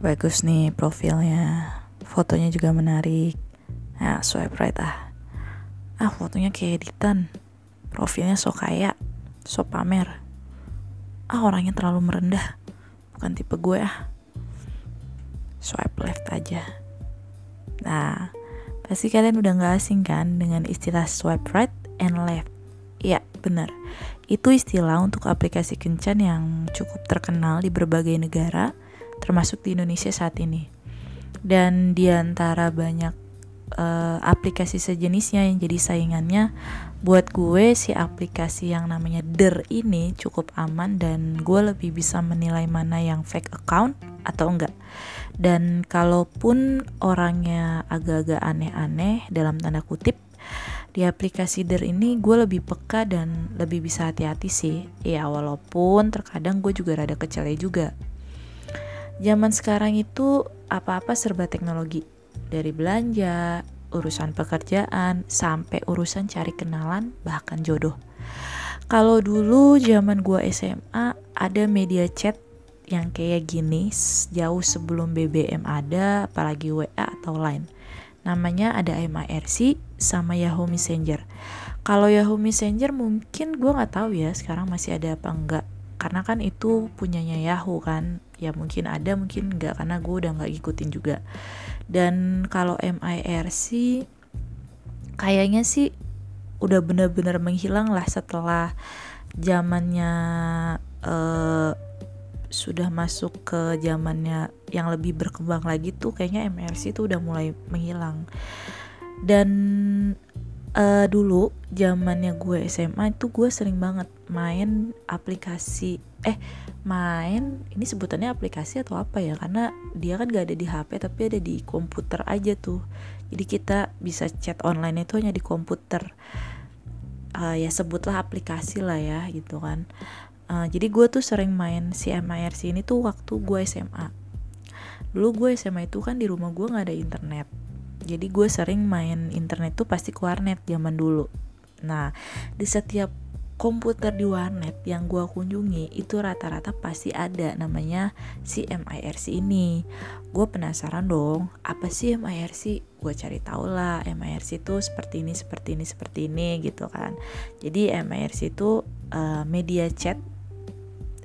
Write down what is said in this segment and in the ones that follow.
bagus nih profilnya. Fotonya juga menarik. Nah swipe right ah. Ah fotonya kayak editan. Profilnya so kaya so pamer. Ah orangnya terlalu merendah. Bukan tipe gue ah. Swipe left aja. Nah pasti kalian udah gak asing kan dengan istilah swipe right and left? Iya, benar. Itu istilah untuk aplikasi kencan yang cukup terkenal di berbagai negara, termasuk di Indonesia saat ini. Dan di antara banyak uh, aplikasi sejenisnya yang jadi saingannya, buat gue si aplikasi yang namanya Der ini cukup aman dan gue lebih bisa menilai mana yang fake account atau enggak. Dan kalaupun orangnya agak-agak aneh-aneh dalam tanda kutip, di aplikasi Der ini gue lebih peka dan lebih bisa hati-hati sih. Ya walaupun terkadang gue juga rada kecele juga. Zaman sekarang itu apa-apa serba teknologi. Dari belanja, urusan pekerjaan, sampai urusan cari kenalan, bahkan jodoh. Kalau dulu zaman gue SMA ada media chat yang kayak gini jauh sebelum BBM ada, apalagi WA atau Line namanya ada MIRC sama Yahoo Messenger. Kalau Yahoo Messenger mungkin gue nggak tahu ya sekarang masih ada apa enggak karena kan itu punyanya Yahoo kan. Ya mungkin ada mungkin enggak karena gue udah nggak ikutin juga. Dan kalau MIRC kayaknya sih udah bener-bener menghilang lah setelah zamannya uh, sudah masuk ke zamannya yang lebih berkembang lagi tuh kayaknya MRC tuh udah mulai menghilang. Dan uh, dulu zamannya gue SMA itu gue sering banget main aplikasi eh main ini sebutannya aplikasi atau apa ya? Karena dia kan gak ada di HP tapi ada di komputer aja tuh. Jadi kita bisa chat online itu hanya di komputer. Uh, ya sebutlah aplikasi lah ya gitu kan. Uh, jadi gue tuh sering main si MIRC ini tuh waktu gue SMA dulu gue SMA itu kan di rumah gue nggak ada internet jadi gue sering main internet tuh pasti ke warnet zaman dulu. Nah di setiap komputer di warnet yang gue kunjungi itu rata-rata pasti ada namanya si MIRC ini. Gue penasaran dong apa sih MIRC gue cari tahu lah MIRC itu seperti ini seperti ini seperti ini gitu kan. Jadi MIRC itu uh, media chat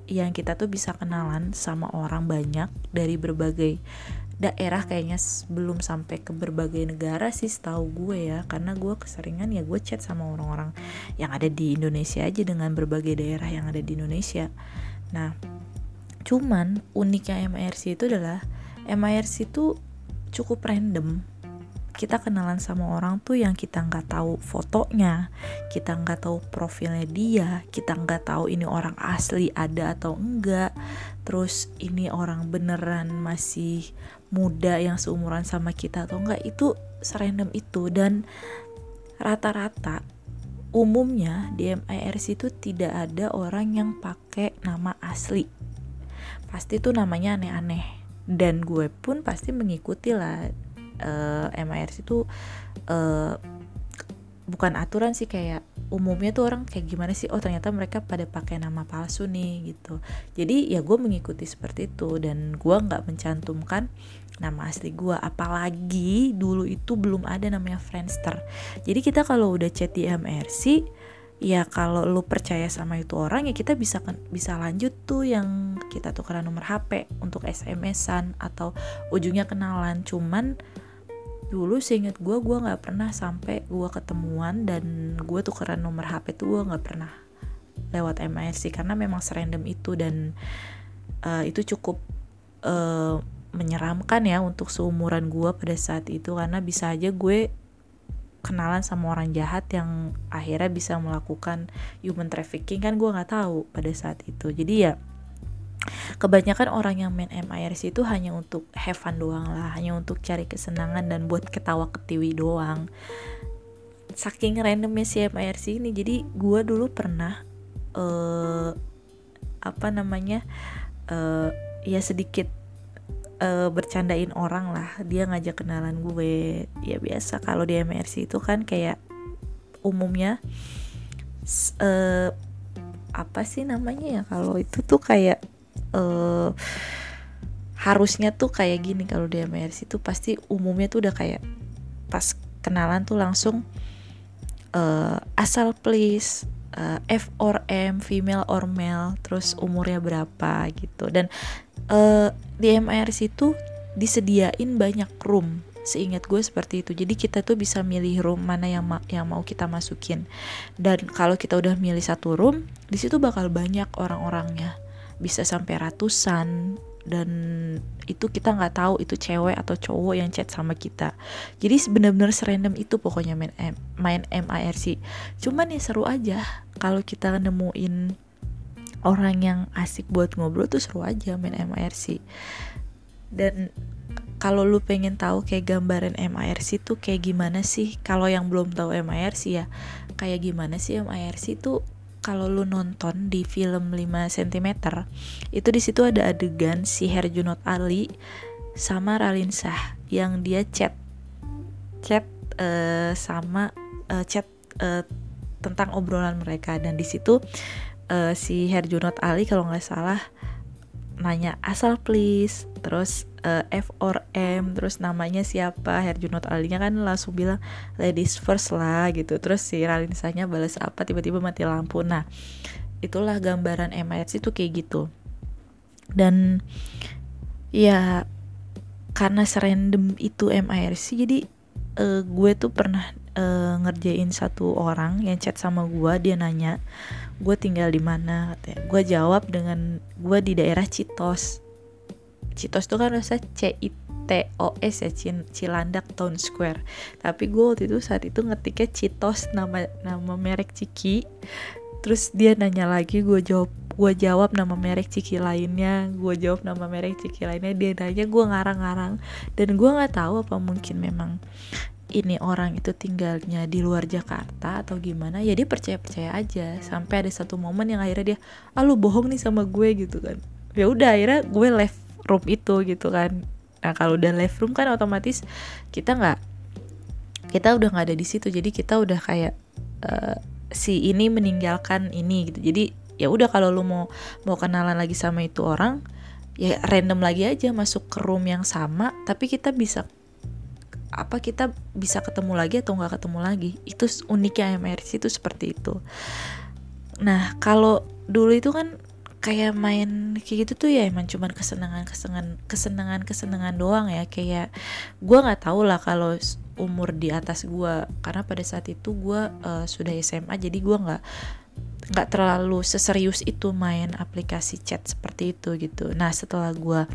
yang kita tuh bisa kenalan sama orang banyak dari berbagai daerah kayaknya belum sampai ke berbagai negara sih setahu gue ya. Karena gue keseringan ya gue chat sama orang-orang yang ada di Indonesia aja dengan berbagai daerah yang ada di Indonesia. Nah cuman uniknya MIRC itu adalah MIRC itu cukup random kita kenalan sama orang tuh yang kita nggak tahu fotonya, kita nggak tahu profilnya dia, kita nggak tahu ini orang asli ada atau enggak, terus ini orang beneran masih muda yang seumuran sama kita atau enggak itu serandom itu. Dan rata-rata umumnya di MIRC itu tidak ada orang yang pakai nama asli. Pasti tuh namanya aneh-aneh. Dan gue pun pasti mengikuti lah uh, eh, MIRC itu uh, bukan aturan sih kayak umumnya tuh orang kayak gimana sih oh ternyata mereka pada pakai nama palsu nih gitu. Jadi ya gue mengikuti seperti itu dan gue nggak mencantumkan nama asli gue apalagi dulu itu belum ada namanya Friendster. Jadi kita kalau udah chat di MRC ya kalau lu percaya sama itu orang ya kita bisa bisa lanjut tuh yang kita tukeran nomor HP untuk SMS-an atau ujungnya kenalan. Cuman dulu seinget gue gue nggak pernah sampai gue ketemuan dan gue tukeran nomor hp tuh gue nggak pernah lewat MIRC karena memang serandom itu dan uh, itu cukup uh, menyeramkan ya untuk seumuran gue pada saat itu karena bisa aja gue kenalan sama orang jahat yang akhirnya bisa melakukan human trafficking kan gue nggak tahu pada saat itu. Jadi ya kebanyakan orang yang main MIRC itu hanya untuk have fun doang lah hanya untuk cari kesenangan dan buat ketawa ketiwi doang. Saking randomnya si MIRC ini jadi gue dulu pernah uh, apa namanya uh, ya sedikit uh, bercandain orang lah. Dia ngajak kenalan gue. Ya biasa kalau di MIRC itu kan kayak umumnya uh, apa sih namanya ya kalau itu tuh kayak uh, harusnya tuh kayak gini kalau di MIRC itu pasti umumnya tuh udah kayak pas kenalan tuh langsung uh, asal please uh, F or M, female or male, terus umurnya berapa gitu. Dan uh, di MIRC itu disediain banyak room seingat gue seperti itu. Jadi kita tuh bisa milih room mana yang ma yang mau kita masukin. Dan kalau kita udah milih satu room di situ bakal banyak orang-orangnya bisa sampai ratusan. Dan itu kita nggak tahu itu cewek atau cowok yang chat sama kita. Jadi bener-bener serandom itu pokoknya main M, main MIRC cuman ya seru aja kalau kita nemuin orang yang asik buat ngobrol tuh seru aja main MIRC dan kalau lu pengen tahu kayak gambaran MIRC tuh kayak gimana sih? Kalau yang belum tahu MIRC ya kayak gimana sih MIRC tuh kalau lu nonton di film 5 cm itu di situ ada adegan si Herjunot Ali sama Ralin Shah yang dia chat chat uh, sama uh, chat uh, tentang obrolan mereka. Dan di situ uh, si Herjunot Ali kalau nggak salah nanya asal please. Terus uh, F or M terus namanya siapa? Herjunot Alinya kan langsung bilang ladies first lah gitu. Terus si Ralinsanya balas apa? Tiba-tiba mati lampu. Nah itulah gambaran MIRC itu kayak gitu. Dan ya karena serandom itu MIRC jadi uh, gue tuh pernah uh, ngerjain satu orang yang chat sama gue dia nanya gue tinggal di mana? katanya. Gue jawab dengan gue di daerah Citos. Citos tuh kan rasa C I T O S ya Cilandak Town Square. Tapi gue waktu itu saat itu ngetiknya Citos nama nama merek ciki. Terus dia nanya lagi gue jawab gue jawab nama merek ciki lainnya gue jawab nama merek ciki lainnya. Dia nanya gue ngarang-ngarang. Dan gue nggak tahu apa mungkin memang ini orang itu tinggalnya di luar Jakarta atau gimana ya dia percaya percaya aja. Sampai ada satu momen yang akhirnya dia ah lu bohong nih sama gue gitu kan. Ya udah akhirnya gue left room itu gitu kan. Nah kalau udah left room kan otomatis kita nggak kita udah nggak ada di situ. Jadi kita udah kayak uh, si ini meninggalkan ini gitu. Jadi ya udah kalau lu mau mau kenalan lagi sama itu orang ya random lagi aja masuk ke room yang sama tapi kita bisa apa kita bisa ketemu lagi atau nggak ketemu lagi. Itu uniknya MRC itu seperti itu. Nah kalau dulu itu kan kayak main kayak gitu tuh ya emang cuman kesenangan kesenangan kesenangan kesenangan doang ya. Kayak gue nggak tahu lah kalau umur di atas gue karena pada saat itu gue uh, sudah SMA jadi gue nggak nggak terlalu seserius itu main aplikasi chat seperti itu gitu. Nah setelah gue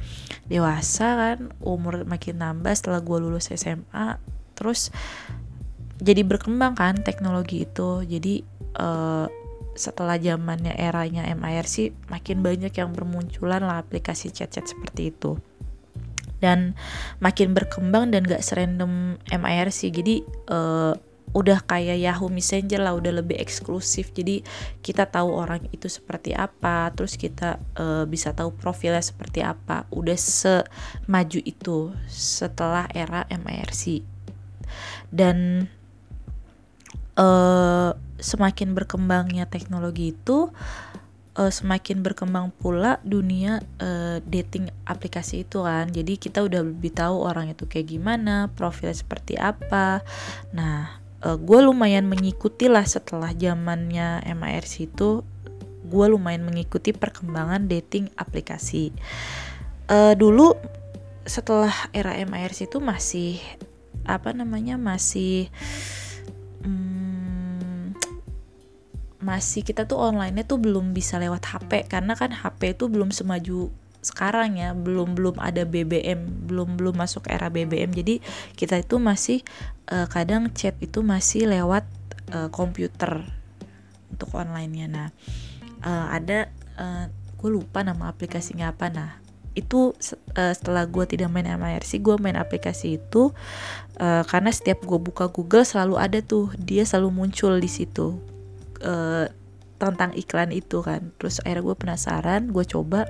dewasa kan umur makin nambah setelah gue lulus SMA terus jadi berkembang kan teknologi itu. Jadi uh, setelah zamannya eranya MIRC makin banyak yang bermunculan lah aplikasi chat-chat seperti itu. Dan makin berkembang dan gak serandom MIRC jadi uh, udah kayak Yahoo Messenger lah udah lebih eksklusif. Jadi kita tahu orang itu seperti apa terus kita uh, bisa tahu profilnya seperti apa. Udah semaju itu setelah era MIRC dan uh, semakin berkembangnya teknologi itu uh, semakin berkembang pula dunia uh, dating aplikasi itu kan. Jadi kita udah lebih tahu orang itu kayak gimana profil seperti apa. Nah uh, gue lumayan mengikuti lah setelah zamannya MIRC itu gue lumayan mengikuti perkembangan dating aplikasi. Uh, dulu setelah era MIRC itu masih apa namanya masih masih kita tuh online-nya tuh belum bisa lewat HP karena kan HP itu belum semaju sekarang ya belum belum ada BBM belum belum masuk era BBM jadi kita itu masih uh, kadang chat itu masih lewat uh, komputer untuk online-nya. Nah uh, ada uh, gue lupa nama aplikasinya apa. Nah itu uh, setelah gue tidak main MIRC gue main aplikasi itu uh, karena setiap gue buka Google selalu ada tuh dia selalu muncul di situ uh, tentang iklan itu kan. Terus akhirnya gue penasaran gue coba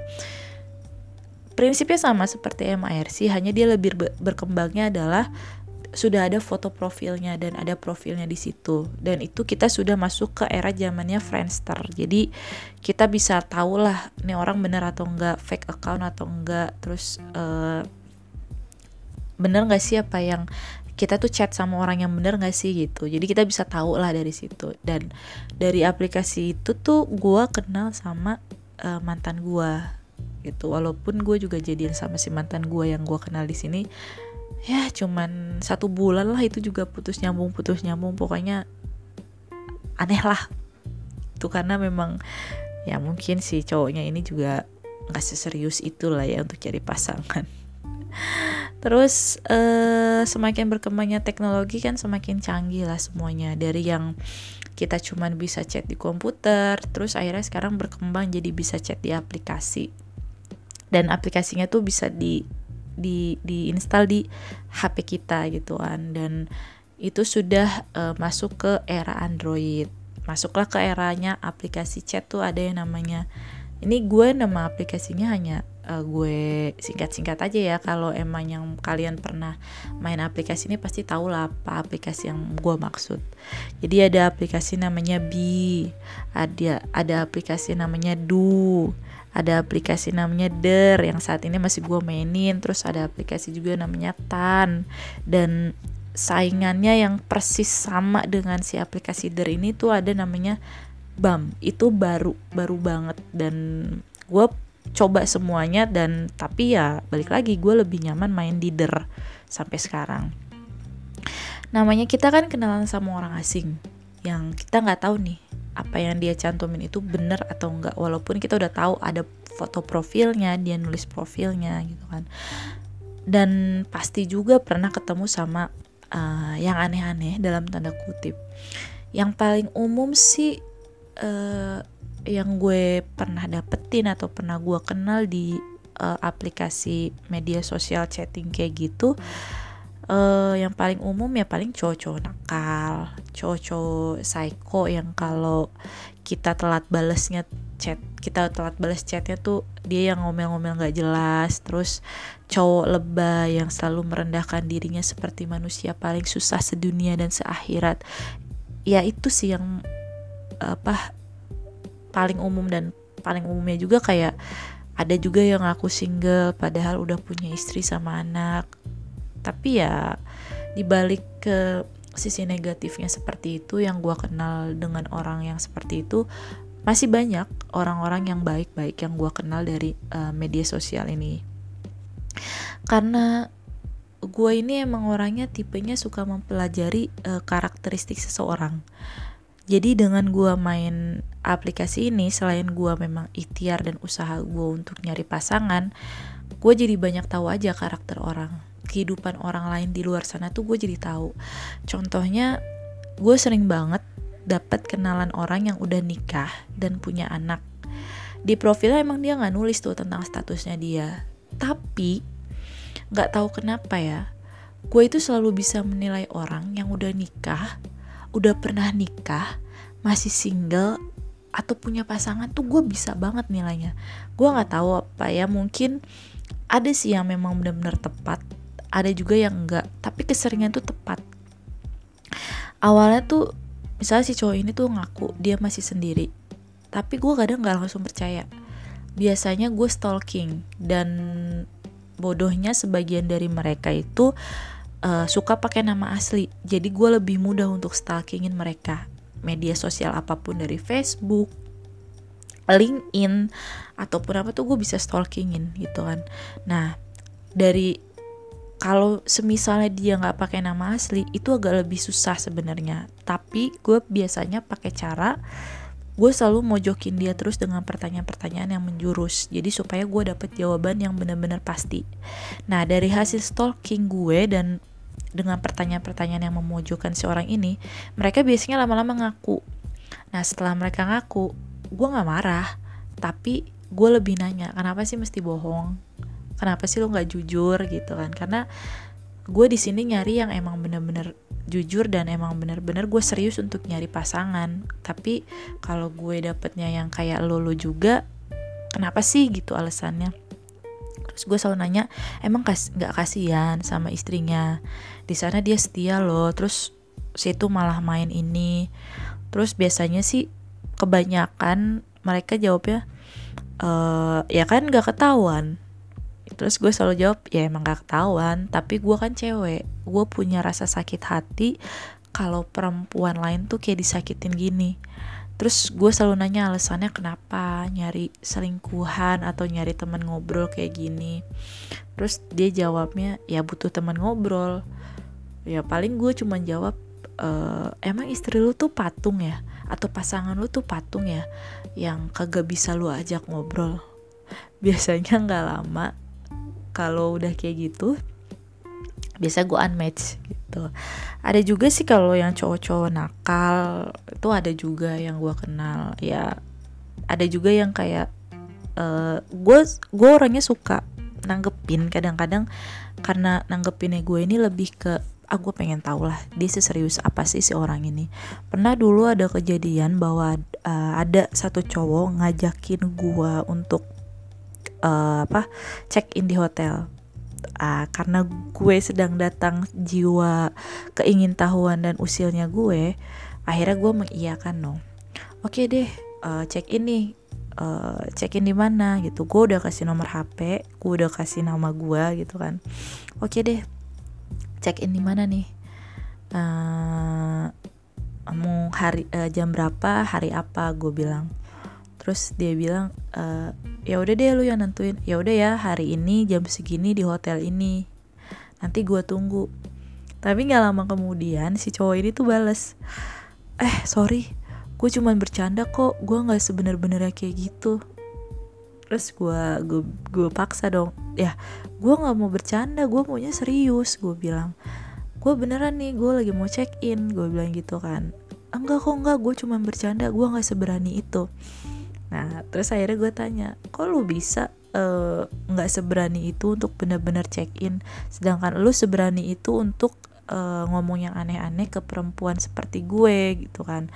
prinsipnya sama seperti MIRC hanya dia lebih berkembangnya adalah sudah ada foto profilnya dan ada profilnya di situ. Dan itu kita sudah masuk ke era zamannya Friendster. Jadi kita bisa tahu lah ini orang bener atau enggak fake account atau enggak. Terus uh, bener nggak sih apa yang kita tuh chat sama orang yang bener gak sih gitu. Jadi kita bisa tahu lah dari situ. Dan dari aplikasi itu tuh gue kenal sama uh, mantan gue gitu. Walaupun gue juga jadian sama si mantan gue yang gue kenal di sini ya cuman satu bulan lah itu juga putus nyambung putus nyambung. Pokoknya aneh lah. Itu karena memang ya mungkin si cowoknya ini juga nggak seserius itulah ya untuk cari pasangan. Terus uh, semakin berkembangnya teknologi kan semakin canggih lah semuanya. Dari yang kita cuman bisa chat di komputer, terus akhirnya sekarang berkembang jadi bisa chat di aplikasi. Dan aplikasinya tuh bisa di di diinstal di HP kita gitu kan dan itu sudah uh, masuk ke era Android. Masuklah ke eranya aplikasi chat tuh ada yang namanya. Ini gue nama aplikasinya hanya uh, gue singkat-singkat aja ya. Kalau emang yang kalian pernah main aplikasi ini pasti tahu lah apa aplikasi yang gue maksud. Jadi ada aplikasi namanya Bi ada ada aplikasi namanya Du ada aplikasi namanya Der yang saat ini masih gue mainin. Terus ada aplikasi juga namanya Tan. Dan saingannya yang persis sama dengan si aplikasi Der ini tuh ada namanya BAM. Itu baru baru banget. Dan gue coba semuanya dan tapi ya balik lagi gue lebih nyaman main di der sampai sekarang. Namanya kita kan kenalan sama orang asing yang kita nggak tahu nih apa yang dia cantumin itu bener atau enggak walaupun kita udah tahu ada foto profilnya dia nulis profilnya gitu kan. Dan pasti juga pernah ketemu sama uh, yang aneh-aneh dalam tanda kutip. Yang paling umum sih uh, yang gue pernah dapetin atau pernah gue kenal di uh, aplikasi media sosial chatting kayak gitu uh, yang paling umum ya paling cowok-cowok nakal cowok-cowok psycho yang kalau kita telat balesnya chat kita telat balas chatnya tuh dia yang ngomel-ngomel nggak jelas terus cowok lebay yang selalu merendahkan dirinya seperti manusia paling susah sedunia dan seakhirat. Ya itu sih yang apa paling umum dan paling umumnya juga kayak ada juga yang aku single padahal udah punya istri sama anak tapi ya dibalik ke sisi negatifnya seperti itu yang gue kenal dengan orang yang seperti itu masih banyak orang-orang yang baik-baik yang gue kenal dari uh, media sosial ini karena gue ini emang orangnya tipenya suka mempelajari uh, karakteristik seseorang jadi dengan gue main aplikasi ini, selain gue memang ikhtiar dan usaha gue untuk nyari pasangan, gue jadi banyak tahu aja karakter orang. Kehidupan orang lain di luar sana tuh gue jadi tahu. Contohnya, gue sering banget dapat kenalan orang yang udah nikah dan punya anak. Di profilnya emang dia nggak nulis tuh tentang statusnya dia. Tapi nggak tahu kenapa ya, gue itu selalu bisa menilai orang yang udah nikah udah pernah nikah masih single atau punya pasangan tuh gue bisa banget nilainya gue nggak tahu apa ya mungkin ada sih yang memang benar-benar tepat ada juga yang enggak tapi keseringan tuh tepat. Awalnya tuh misalnya si cowok ini tuh ngaku dia masih sendiri tapi gue kadang nggak langsung percaya. Biasanya gue stalking dan bodohnya sebagian dari mereka itu uh, suka pakai nama asli. Jadi gue lebih mudah untuk stalkingin mereka. Media sosial apa pun dari Facebook LinkedIn ataupun apa tuh gue bisa stalkingin gitu kan. Nah dari kalau semisalnya dia nggak pakai nama asli itu agak lebih susah sebenarnya tapi gue biasanya pakai cara gue selalu mojokin dia terus dengan pertanyaan-pertanyaan yang menjurus jadi supaya gue dapet jawaban yang benar-benar pasti nah dari hasil stalking gue dan dengan pertanyaan-pertanyaan yang memojokkan si orang ini, mereka biasanya lama-lama ngaku. Nah setelah mereka ngaku, gue gak marah, tapi gue lebih nanya, kenapa sih mesti bohong? Kenapa sih lo gak jujur gitu kan? Karena gue di sini nyari yang emang bener-bener jujur dan emang bener-bener gue serius untuk nyari pasangan. Tapi kalau gue dapetnya yang kayak lo lo juga, kenapa sih gitu alasannya? terus gue selalu nanya emang kas nggak kasihan sama istrinya di sana dia setia loh terus situ malah main ini terus biasanya sih kebanyakan mereka jawabnya e, ya kan gak ketahuan terus gue selalu jawab ya emang gak ketahuan. Tapi gue kan cewek gue punya rasa sakit hati kalau perempuan lain tuh kayak disakitin gini. Terus gue selalu nanya alasannya kenapa nyari selingkuhan atau nyari teman ngobrol kayak gini. Terus dia jawabnya ya butuh teman ngobrol. Ya paling gue cuma jawab e, emang istri lu tuh patung ya? Atau pasangan lu tuh patung ya? Yang kagak bisa lu ajak ngobrol? Biasanya nggak lama kalau udah kayak gitu biasa gue unmatch gitu. Ada juga sih kalau yang cowok-cowok nakal itu ada juga yang gue kenal. Ya ada juga yang kayak gue uh, gue orangnya suka nanggepin kadang-kadang karena nanggepinnya gue ini lebih ke ah pengen tahu lah dia seserius apa sih si orang ini. Pernah dulu ada kejadian bahwa uh, ada satu cowok ngajakin gue untuk uh, apa check in di hotel. Uh, karena gue sedang datang jiwa keingintahuan dan usilnya gue akhirnya gue mengiyakan no oke okay deh uh, check in nih. Uh, check in di mana gitu. Gue udah kasih nomor hp gue udah kasih nama gue gitu kan. Oke okay deh check in di mana nih? Uh, mau hari uh, jam berapa hari apa gue bilang terus dia bilang e, ya udah deh lu yang nentuin. Ya udah ya hari ini jam segini di hotel ini. Nanti gue tunggu. Tapi nggak lama kemudian si cowok ini tuh bales eh sorry gue cuman bercanda kok. Gue nggak sebener-benernya kayak gitu. Terus gue gue gue paksa dong ya gue nggak mau bercanda gue maunya serius. Gue bilang gue beneran nih gue lagi mau check in. Gue bilang gitu kan enggak kok enggak. Gue cuma bercanda gue nggak seberani itu Nah, terus akhirnya gue tanya, kok lu bisa nggak uh, seberani itu untuk bener-bener check in, sedangkan lu seberani itu untuk uh, ngomong yang aneh-aneh ke perempuan seperti gue gitu kan.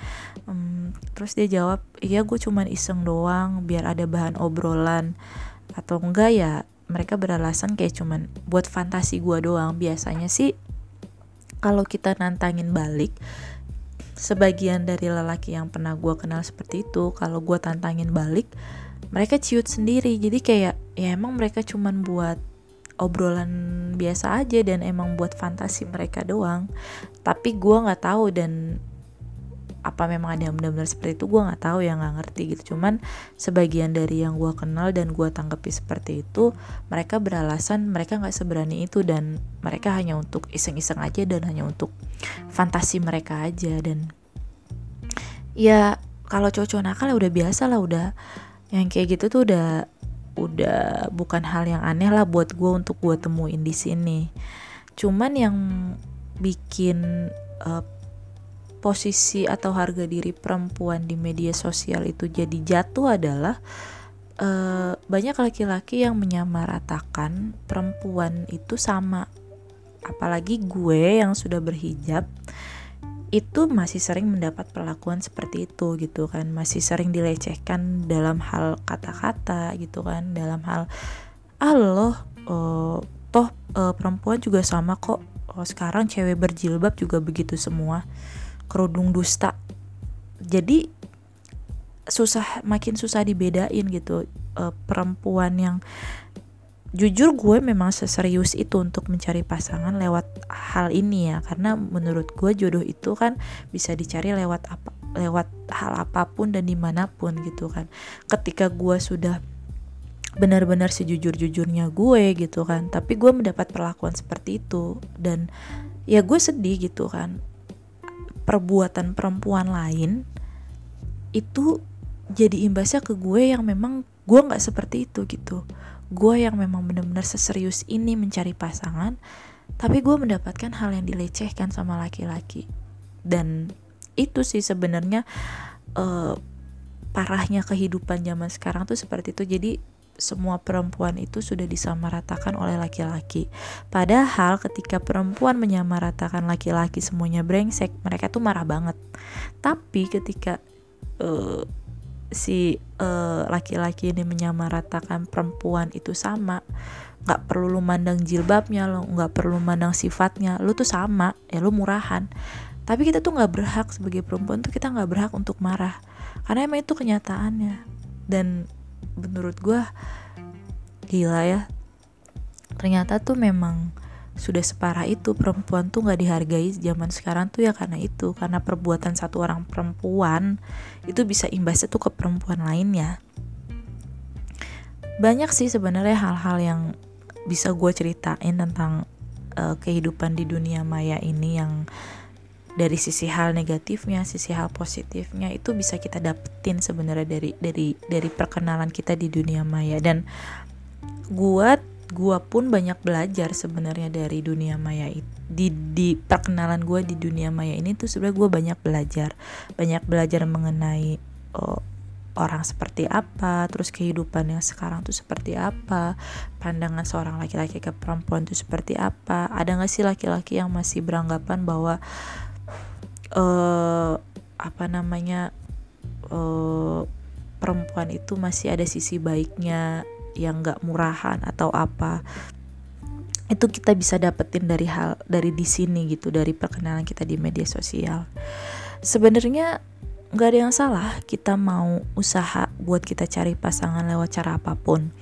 Um, terus dia jawab, iya gue cuman iseng doang, biar ada bahan obrolan atau enggak ya mereka beralasan kayak cuman buat fantasi gue doang. Biasanya sih kalau kita nantangin balik sebagian dari lelaki yang pernah gue kenal seperti itu kalau gue tantangin balik mereka ciut sendiri. Jadi kayak ya emang mereka cuman buat obrolan biasa aja dan emang buat fantasi mereka doang. Tapi gue nggak tahu dan apa memang ada yang benar-benar seperti itu gue nggak tahu ya nggak ngerti gitu. Cuman sebagian dari yang gue kenal dan gue tanggapi seperti itu mereka beralasan mereka nggak seberani itu dan mereka hanya untuk iseng-iseng aja dan hanya untuk fantasi mereka aja. Dan ya kalau cowok-cowok nakal ya udah biasa lah udah yang kayak gitu tuh udah udah bukan hal yang aneh lah buat gue untuk gue temuin di sini. Cuman yang bikin uh, posisi atau harga diri perempuan di media sosial itu jadi jatuh adalah uh, banyak laki-laki yang menyamaratakan perempuan itu sama. Apalagi gue yang sudah berhijab itu masih sering mendapat perlakuan seperti itu gitu kan. Masih sering dilecehkan dalam hal kata-kata gitu kan. Dalam hal ah loh uh, toh uh, perempuan juga sama kok. Oh, sekarang cewek berjilbab juga begitu semua kerudung dusta. Jadi susah makin susah dibedain gitu. Uh, perempuan yang jujur gue memang seserius itu untuk mencari pasangan lewat hal ini ya. Karena menurut gue jodoh itu kan bisa dicari lewat apa lewat hal apa pun dan di mana pun gitu kan. Ketika gue sudah benar-benar sejujur-jujurnya gue gitu kan. Tapi gue mendapat perlakuan seperti itu. Dan ya gue sedih gitu kan perbuatan perempuan lain itu jadi imbasnya ke gue yang memang gue nggak seperti itu gitu. Gue yang memang benar-benar seserius ini mencari pasangan tapi gue mendapatkan hal yang dilecehkan sama laki-laki. Dan itu sih sebenarnya uh, parahnya kehidupan zaman sekarang tuh seperti itu. Jadi semua perempuan itu sudah disamaratakan oleh laki-laki. Padahal ketika perempuan menyamaratakan laki-laki semuanya brengsek, mereka tuh marah banget. Tapi ketika uh, si laki laki-laki ini menyamaratakan perempuan itu sama, nggak perlu lu mandang jilbabnya lo nggak perlu mandang sifatnya lu tuh sama ya lu murahan tapi kita tuh nggak berhak sebagai perempuan tuh kita nggak berhak untuk marah karena emang itu kenyataannya dan menurut gue gila ya. Ternyata tuh memang sudah separah itu perempuan tuh nggak dihargai zaman sekarang tuh ya karena itu. Karena perbuatan satu orang perempuan itu bisa imbasnya tuh ke perempuan lainnya. Banyak sih sebenarnya hal-hal yang bisa gue ceritain tentang uh, kehidupan di dunia maya ini yang dari sisi hal negatifnya, sisi hal positifnya itu bisa kita dapetin sebenarnya dari dari dari perkenalan kita di dunia maya. Dan gue gue pun banyak belajar sebenarnya dari dunia maya di di perkenalan gue di dunia maya ini tuh sebenarnya gue banyak belajar. Banyak belajar mengenai oh, orang seperti apa terus kehidupan yang sekarang tuh seperti apa pandangan seorang laki-laki ke perempuan tuh seperti apa. Ada gak sih laki-laki yang masih beranggapan bahwa uh, apa namanya uh, perempuan itu masih ada sisi baiknya yang gak murahan atau apa. Itu kita bisa dapetin dari hal dari di sini gitu dari perkenalan kita di media sosial. Sebenarnya nggak ada yang salah kita mau usaha buat kita cari pasangan lewat cara apa pun.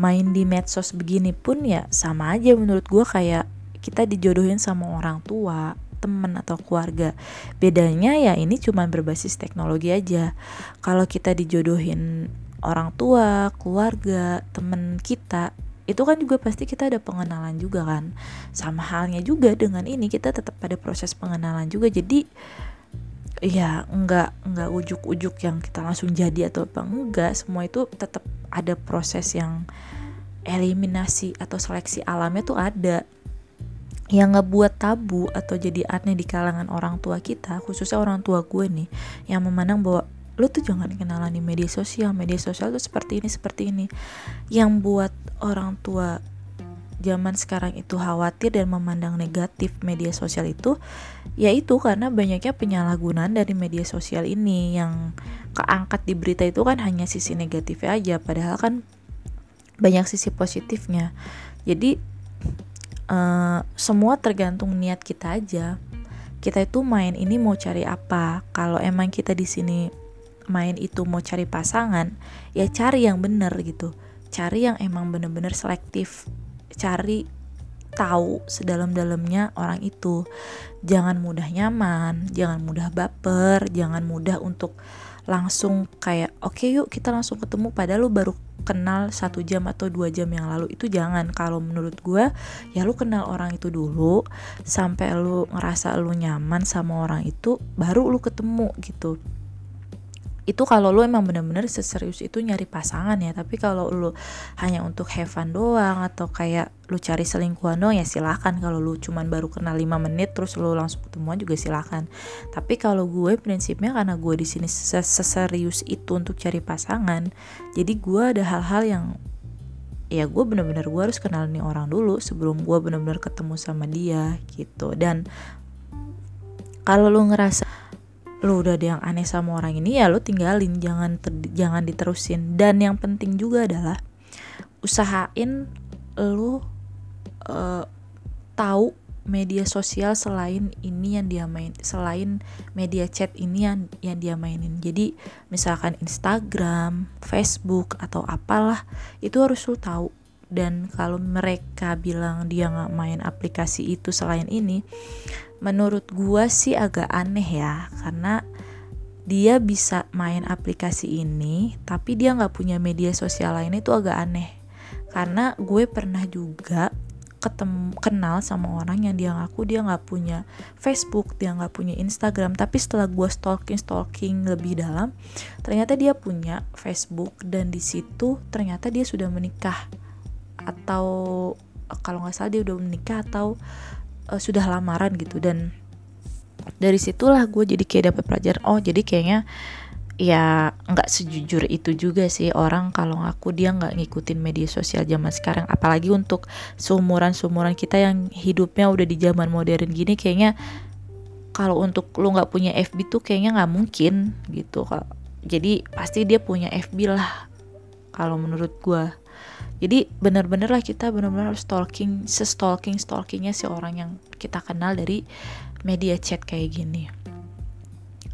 Main di medsos begini pun ya sama aja menurut gue kayak kita dijodohin sama orang tua teman atau keluarga. Bedanya ya ini cuma berbasis teknologi aja. Kalau kita dijodohin orang tua, keluarga, temen kita, itu kan juga pasti kita ada pengenalan juga kan. Sama halnya juga dengan ini kita tetap pada proses pengenalan juga. Jadi ya enggak enggak ujuk-ujuk yang kita langsung jadi atau apa enggak semua itu tetap ada proses yang eliminasi atau seleksi alamnya tuh ada yang ngebuat tabu atau jadi aneh di kalangan orang tua kita khususnya orang tua gue nih yang memandang bahwa lo tuh jangan kenalan di media sosial media sosial tuh seperti ini seperti ini. Yang buat orang tua zaman sekarang itu khawatir dan memandang negatif media sosial itu yaitu karena banyaknya penyalahgunaan dari media sosial ini. Yang keangkat di berita itu kan hanya sisi negatifnya aja padahal kan banyak sisi positifnya. Jadi uh, semua tergantung niat kita aja. Kita itu main ini mau cari apa. Kalau emang kita di sini main itu mau cari pasangan ya cari yang bener gitu. Cari yang emang bener-bener selektif. Cari tahu sedalam-dalamnya orang itu. Jangan mudah nyaman jangan mudah baper jangan mudah untuk langsung kayak oke okay, yuk kita langsung ketemu. Padahal lu baru kenal satu jam atau dua jam yang lalu itu jangan. Kalau menurut gue ya lu kenal orang itu dulu sampai lu ngerasa lu nyaman sama orang itu baru lu ketemu gitu itu kalau lu emang bener-bener seserius itu nyari pasangan ya. Tapi kalau lu hanya untuk have fun doang atau kayak lu cari selingkuhan doang ya silahkan kalau lu cuman baru kenal 5 menit terus lu langsung ketemuan juga silahkan tapi kalau gue prinsipnya karena gue di sini seserius itu untuk cari pasangan jadi gue ada hal-hal yang ya gue bener-bener gue harus kenal nih orang dulu sebelum gue bener-bener ketemu sama dia gitu. Dan kalau lu ngerasa lu udah ada yang aneh sama orang ini ya lu tinggalin jangan ter, jangan diterusin. Dan yang penting juga adalah usahain lu uh, tahu media sosial selain ini yang dia main selain media chat ini yang yang dia mainin. Jadi misalkan Instagram Facebook atau apalah itu harus lu tahu dan kalau mereka bilang dia nggak main aplikasi itu selain ini menurut gua sih agak aneh ya. Karena dia bisa main aplikasi ini tapi dia nggak punya media sosial lain itu agak aneh. Karena gue pernah juga ketemu kenal sama orang yang dia ngaku dia nggak punya Facebook dia nggak punya Instagram. Tapi setelah gue stalking stalking lebih dalam ternyata dia punya Facebook dan di situ ternyata dia sudah menikah atau kalau nggak salah dia udah menikah atau uh, sudah lamaran gitu. Dan dari situlah gue jadi kayak dapet pelajaran oh jadi kayaknya ya nggak sejujur itu juga sih orang kalau ngaku dia nggak ngikutin media sosial zaman sekarang. Apalagi untuk seumuran seumuran kita yang hidupnya udah di zaman modern gini kayaknya kalau untuk lu nggak punya FB tuh kayaknya nggak mungkin gitu. Jadi pasti dia punya FB lah kalau menurut gue jadi bener-bener lah kita bener-bener stalking se-stalking stalkingnya si orang yang kita kenal dari media chat kayak gini.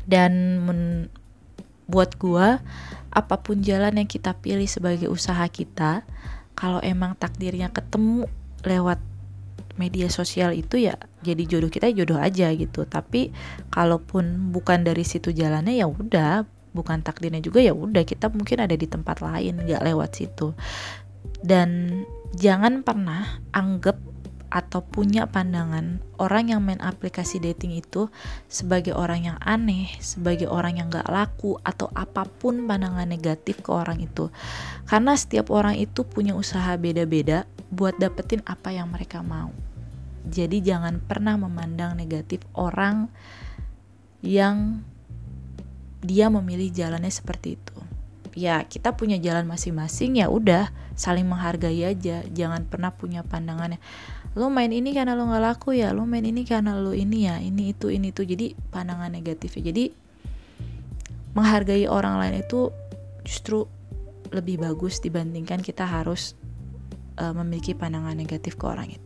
Dan men buat gua apa pun jalan yang kita pilih sebagai usaha kita kalau emang takdirnya ketemu lewat media sosial itu ya jadi jodoh kita jodoh aja gitu. Tapi kalaupun bukan dari situ jalannya ya udah bukan takdirnya juga ya udah kita mungkin ada di tempat lain nggak lewat situ dan jangan pernah anggap atau punya pandangan orang yang main aplikasi dating itu sebagai orang yang aneh, sebagai orang yang gak laku atau apa pun pandangan negatif ke orang itu. Karena setiap orang itu punya usaha beda-beda buat dapetin apa yang mereka mau. Jadi jangan pernah memandang negatif orang yang dia memilih jalannya seperti itu. Ya, kita punya jalan masing-masing ya udah saling menghargai aja. Jangan pernah punya pandangannya lo main ini karena lo nggak laku ya lo main ini karena lo ini ya ini itu ini itu jadi pandangan negatif ya jadi menghargai orang lain itu justru lebih bagus dibandingkan kita harus uh, memiliki pandangan negatif ke orang itu